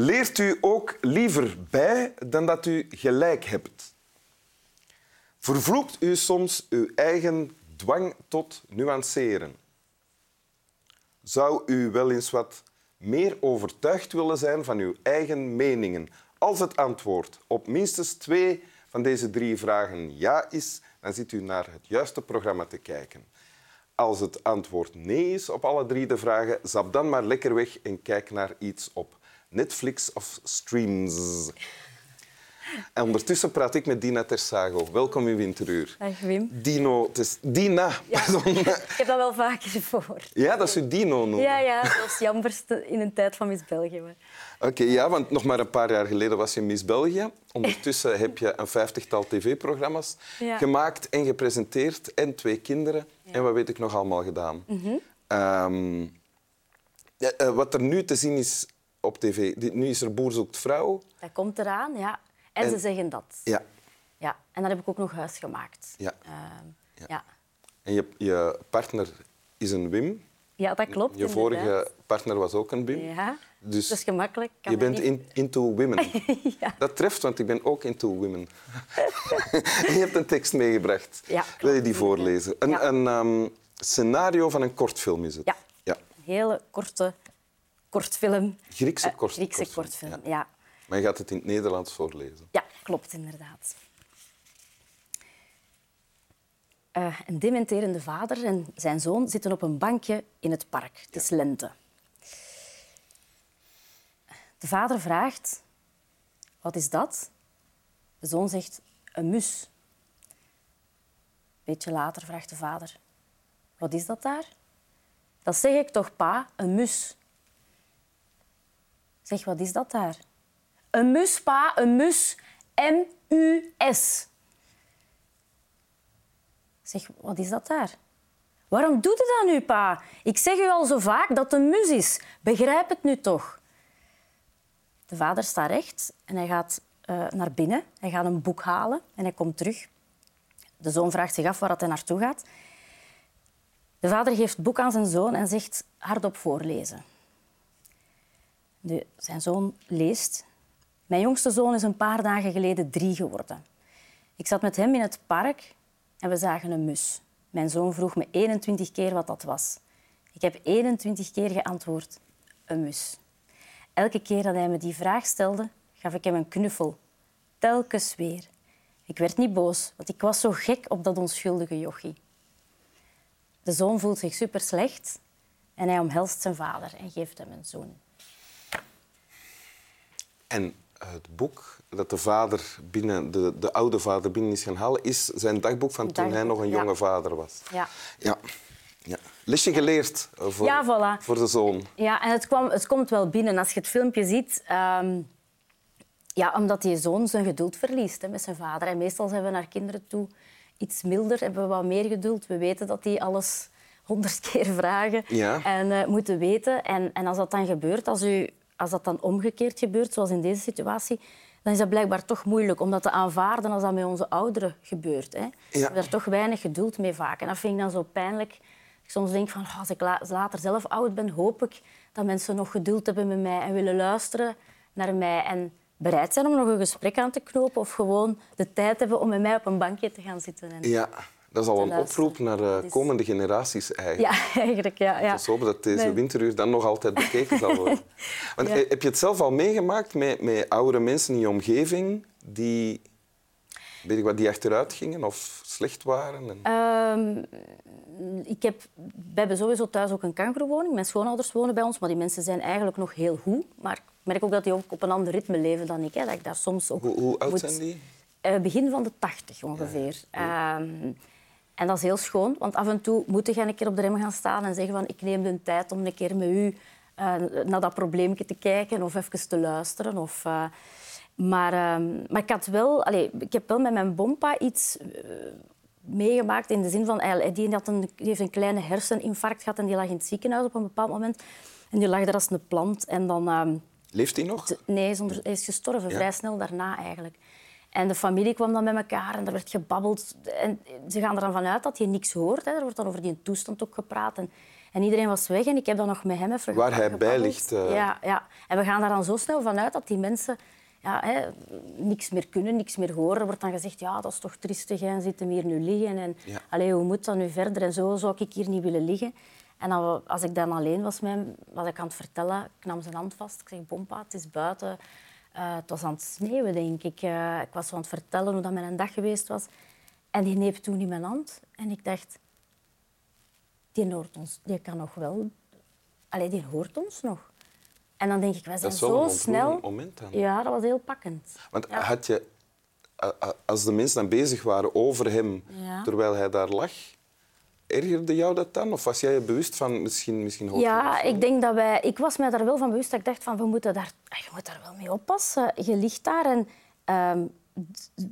Leert u ook liever bij dan dat u gelijk hebt? Vervloekt u soms uw eigen dwang tot nuanceren? Zou u wel eens wat meer overtuigd willen zijn van uw eigen meningen? Als het antwoord op minstens twee van deze drie vragen ja is, dan zit u naar het juiste programma te kijken. Als het antwoord nee is op alle drie de vragen, zap dan maar lekker weg en kijk naar iets op Netflix of streams. En ondertussen praat ik met Dina Tersago. Welkom in Winteruur. Dag Wim. Dino, het is Dina. Ja, ik heb dat wel vaker voor. Ja, dat is u Dino noemen. Ja, ja, zoals jammerste in een tijd van Miss België. Maar... Oké, ja, want nog maar een paar jaar geleden was je Miss België. Ondertussen heb je een vijftigtal tv-programma's Ja. gemaakt en gepresenteerd en twee kinderen. En wat weet ik nog allemaal gedaan. Mhm. Ehm, eh, wat er nu te zien is op tv, nu is er Boer zoekt vrouw. Dat komt eraan, ja. En, En- ze zeggen dat. Ja, Ja. En dan heb ik ook nog huis gemaakt. Ja. Ehm, Ja. ja. en je, je partner is een Wim. Ja, dat klopt. Je vorige partner was ook een Wim. Ja, Dus dat is gemakkelijk. Kan je bent niet- in, into women. Ja. Dat treft, want ik ben ook into women. en je hebt een tekst meegebracht. Ja, Wil je die voorlezen? Een, Ja. een ehm, scenario van een kortfilm is het. Ja. ja. Een hele korte kortfilm. Griekse, Eh, kort, Griekse kortfilm, kortfilm, ja. ja. Maar je gaat het in het Nederlands voorlezen. Ja, klopt inderdaad. Eh, een dementerende vader en zijn zoon zitten op een bankje in het park. Het is lente. De vader vraagt: Wat is dat? De zoon zegt: Een mus. Een beetje later vraagt de vader: Wat is dat daar? Dat zeg ik toch, pa, een mus. Zeg, wat is dat daar? Een mus, pa, een mus. M-U-S. Zeg, wat is dat daar? Waarom doet u dat nu, pa? Ik zeg u al zo vaak dat het een mus is. Begrijp het nu toch? De vader staat recht en hij gaat eh, naar binnen. Hij gaat een boek halen en hij komt terug. De zoon vraagt zich af waar hij naartoe gaat. De vader geeft het boek aan zijn zoon en zegt hardop voorlezen. De, zijn zoon leest. Mijn jongste zoon is een paar dagen geleden drie geworden. Ik zat met hem in het park en we zagen een mus. Mijn zoon vroeg me 21 keer wat dat was. Ik heb 21 keer geantwoord, een mus. Elke keer dat hij me die vraag stelde, gaf ik hem een knuffel. Telkens weer. Ik werd niet boos, want ik was zo gek op dat onschuldige jochie. De zoon voelt zich super slecht en hij omhelst zijn vader en geeft hem een zoen. En het boek dat de vader binnen, de, de oude vader binnen is gaan halen, is zijn dagboek van toen hij nog een ja. jonge vader was. Ja. Ja. ja. Lesje geleerd eh, voor, Ja, voilà. voor de zoon. Ja, en het, kwam, het komt wel binnen. Als je het filmpje ziet... ehm, ja, omdat die zoon zijn geduld verliest hè, met zijn vader. En meestal zijn we naar kinderen toe iets milder, hebben we wat meer geduld. We weten dat die alles honderd keer vragen Ja. en eh, moeten weten. En, en als dat dan gebeurt, als, u, als dat dan omgekeerd gebeurt, zoals in deze situatie, dan is dat blijkbaar toch moeilijk om dat te aanvaarden als dat met onze ouderen gebeurt. Hè. We hebben daar toch weinig geduld mee vaak. En dat vind ik dan zo pijnlijk. Ik soms denk van, oh, als ik la- later zelf oud ben, hoop ik dat mensen nog geduld hebben met mij en willen luisteren naar mij en bereid zijn om nog een gesprek aan te knopen of gewoon de tijd hebben om met mij op een bankje te gaan zitten. En... Ja, dat is al een oproep naar is- komende generaties eigenlijk. Ja, eigenlijk, ja. ja. Dus hopen dat deze Nee. winteruur dan nog altijd bekeken zal worden. Want, Ja. Heb je het zelf al meegemaakt met, met oudere mensen in je omgeving die, weet ik wat, die achteruit gingen of slecht waren? En... Ehm, ik heb, we hebben sowieso thuis ook een kankerwoning. Mijn schoonouders wonen bij ons, maar die mensen zijn eigenlijk nog heel goed. Maar ik merk ook dat die ook op een ander ritme leven dan ik. Hè. Dat ik daar soms ook Hoe, hoe oud moet- zijn die? Eh, begin van de tachtig ongeveer. Ehm, en dat is heel schoon, want af en toe moet je een keer op de rem gaan staan en zeggen van ik neem de tijd om een keer met u eh, naar dat probleempje te kijken of even te luisteren. Of, eh, maar, ehm, maar ik, had wel, allee, ik heb wel met mijn bompa iets eh, meegemaakt in de zin van hij- die, had een, die heeft een kleine herseninfarct gehad en die lag in het ziekenhuis op een bepaald moment. En die lag daar als een plant en dan... ehm, Leeft die nog? Nee, hij is, onder- hij is gestorven, Ja. vrij snel daarna eigenlijk. En de familie kwam dan met elkaar en er werd gebabbeld. En ze gaan er dan vanuit dat je niks hoort. Hè. Er wordt dan over die toestand ook gepraat. En, en iedereen was weg en ik heb dan nog met hem even Waar hij bij ligt. eh. Ja, ja. En we gaan daar dan zo snel vanuit dat die mensen ja, hè, niks meer kunnen, niks meer horen. Er wordt dan gezegd, ja, dat is toch triestig, en zit hem hier nu liggen. En Ja. allee, hoe moet dat nu verder? En zo zou ik hier niet willen liggen. En dan, als ik dan alleen was met hem, was ik aan het vertellen. Ik nam zijn hand vast. Ik zeg, Bompa, het is buiten. Eh, het was aan het sneeuwen, denk ik. Eh, ik was zo aan het vertellen hoe dat mijn dag geweest was. En die neep toen in mijn hand. En ik dacht, die hoort ons, die kan nog wel... Allee, die hoort ons nog. En dan denk ik, wij zijn wel zo snel... moment dan. Ja, dat was heel pakkend. Want Ja. had je, als de mensen dan bezig waren over hem Ja. terwijl hij daar lag, ergerde jou dat dan? Of was jij je bewust van misschien, misschien hoort Ja, ik denk dat wij... Ik was mij daar wel van bewust dat ik dacht van, we moeten daar, ah, je moet daar wel mee oppassen. Je ligt daar en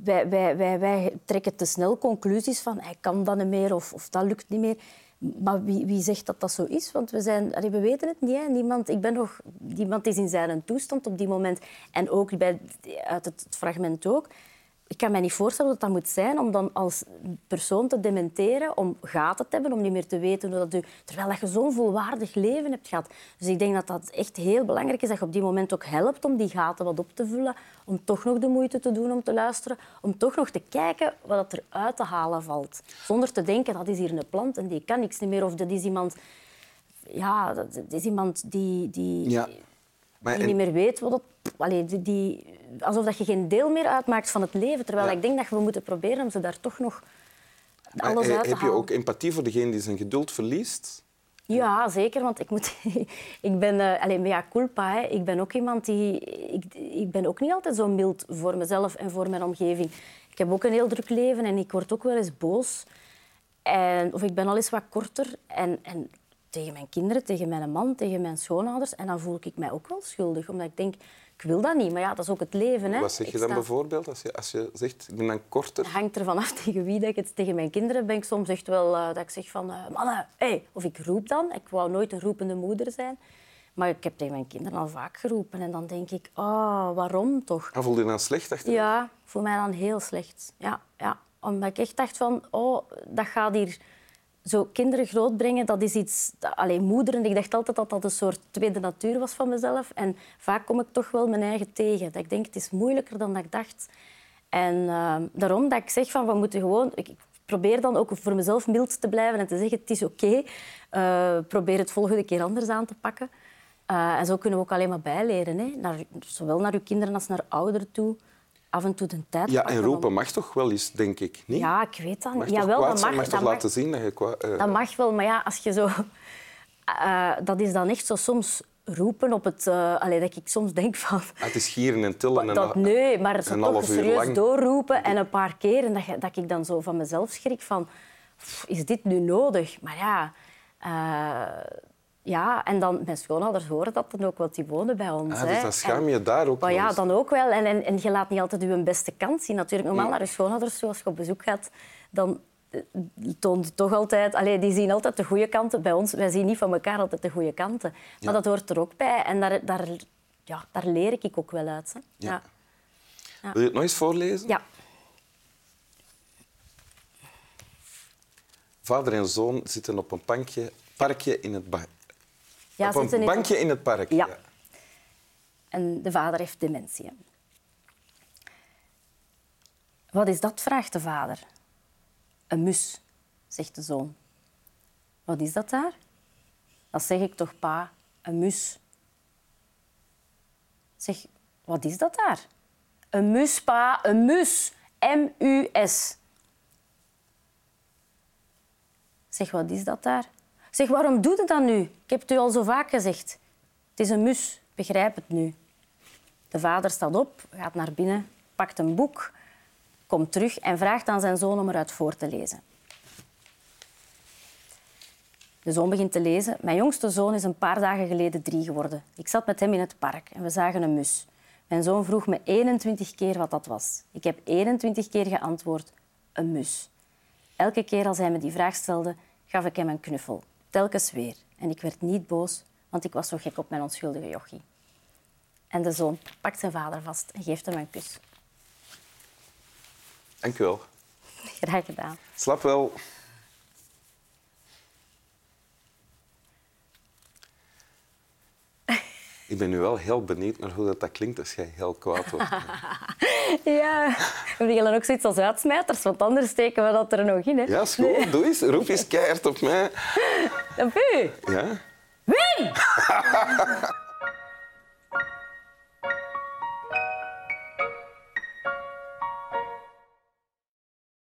wij, wij, wij, wij trekken te snel conclusies van hij kan dat niet meer of, of dat lukt niet meer. Maar wie, wie zegt dat dat zo is? Want we, zijn, allee, we weten het niet. Hè. Niemand, ik ben nog, niemand is in zijn toestand op die moment. En ook bij, uit het fragment ook. Ik kan me niet voorstellen wat dat moet zijn om dan als persoon te dementeren, om gaten te hebben, om niet meer te weten hoe dat u... Terwijl dat je zo'n volwaardig leven hebt gehad. Dus ik denk dat dat echt heel belangrijk is, dat je op die moment ook helpt om die gaten wat op te vullen, om toch nog de moeite te doen om te luisteren, om toch nog te kijken wat er uit te halen valt. Zonder te denken, dat is hier een plant en die kan niks niet meer, of dat is iemand... Ja, dat is iemand die... die Ja. Maar die en- niet meer weet wat het... Allee, die, die, alsof dat je geen deel meer uitmaakt van het leven. Terwijl Ja. ik denk dat we moeten proberen om ze daar toch nog alles he- uit te heb je halen. ook empathie voor degene die zijn geduld verliest? Ja, zeker. Want ik, moet, ik ben... eh allee, mea culpa. Hè. Ik ben ook iemand die... Ik, ik ben ook niet altijd zo mild voor mezelf en voor mijn omgeving. Ik heb ook een heel druk leven en ik word ook wel eens boos. En, of ik ben al eens wat korter. En, en tegen mijn kinderen, tegen mijn man, tegen mijn schoonouders. En dan voel ik mij ook wel schuldig. Omdat ik denk, ik wil dat niet. Maar ja, dat is ook het leven. Hè. Wat zeg Ik je dan sta- bijvoorbeeld als je, als je zegt, ik ben dan korter? Het hangt ervan af tegen wie dat ik het tegen mijn kinderen ben. Ik soms echt wel eh, dat ik zeg van eh, mannen, hey. of ik roep dan. Ik wou nooit een roepende moeder zijn. Maar ik heb tegen mijn kinderen al vaak geroepen. En dan denk ik, oh, waarom toch? En voel je dan slecht achter? Ja, voor mij dan heel slecht. Ja, ja. Omdat ik echt dacht van, oh, dat gaat hier zo kinderen grootbrengen. Dat is iets, alleen moederen. Ik dacht altijd dat dat een soort tweede natuur was van mezelf. En vaak kom ik toch wel mijn eigen tegen. Dat ik denk, het is moeilijker dan dat ik dacht. En eh, daarom dat ik zeg van, we moeten gewoon... Ik, ik probeer dan ook voor mezelf mild te blijven en te zeggen, het is oké. Eh, probeer het volgende keer anders aan te pakken. Eh, en zo kunnen we ook alleen maar bijleren. Hè? Naar, zowel naar uw kinderen als naar ouderen toe. Af en toe de tijd Ja, en roepen mag toch wel eens, denk ik, niet? Ja, ik weet dat niet. Jawel, kwaad dat mag. mag dat toch mag. laten zien dat je kwaad... eh, Dat mag wel, maar ja, als je zo... eh, dat is dan echt zo soms roepen op het... allee, dat ik soms denk van... ah, het is gieren en tillen. En Dat, nee, maar toch serieus lang. doorroepen en een paar keer. En dat, dat ik dan zo van mezelf schrik van... "Pff, Is dit nu nodig? Maar ja... ja, en dan... Mijn schoonouders horen dat dan ook, want die wonen bij ons. Ah, dus dan schaam En- je daar ook maar ja, dan ook wel. En, en, en je laat niet altijd je beste kant zien. Natuurlijk, normaal naar je schoonouders, als je op bezoek gaat, dan eh, toont toch altijd... Allee, die zien altijd de goede kanten. Bij ons, wij zien niet van elkaar altijd de goede kanten. Maar dat hoort er ook bij. En daar, daar, ja, daar leer ik ook wel uit. Hè. Ja. Ja. Wil je het nog eens voorlezen? Ja. Vader en zoon zitten op een bankje, parkje in het Ja, op een bankje in het park. Ja. En de vader heeft dementie. Wat is dat? vraagt de vader. Een mus, zegt de zoon. Wat is dat daar? Dat zeg ik toch, pa. Een mus. Zeg, wat is dat daar? Een mus, pa. Een mus. M-U-S. Zeg, wat is dat daar? Zeg, waarom doe je dat nu? Ik heb het u al zo vaak gezegd. Het is een mus, begrijp het nu. De vader staat op, gaat naar binnen, pakt een boek, komt terug en vraagt aan zijn zoon om eruit voor te lezen. De zoon begint te lezen. Mijn jongste zoon is een paar dagen geleden drie geworden. Ik zat met hem in het park en we zagen een mus. Mijn zoon vroeg me 21 keer wat dat was. Ik heb 21 keer geantwoord, een mus. Elke keer als hij me die vraag stelde, gaf ik hem een knuffel. Telkens weer. En ik werd niet boos, want ik was zo gek op mijn onschuldige jochie. En de zoon pakt zijn vader vast en geeft hem een kus. Dank u wel. Graag gedaan. Slap wel. Ik ben nu wel heel benieuwd naar hoe dat, dat klinkt als jij heel kwaad wordt. Ja, we willen ook zoiets als uitsmijters, want anders steken we dat er nog in. Hè. Ja, is goed. Doe eens. Roep eens keihard op mij. Op u. Ja? Wim!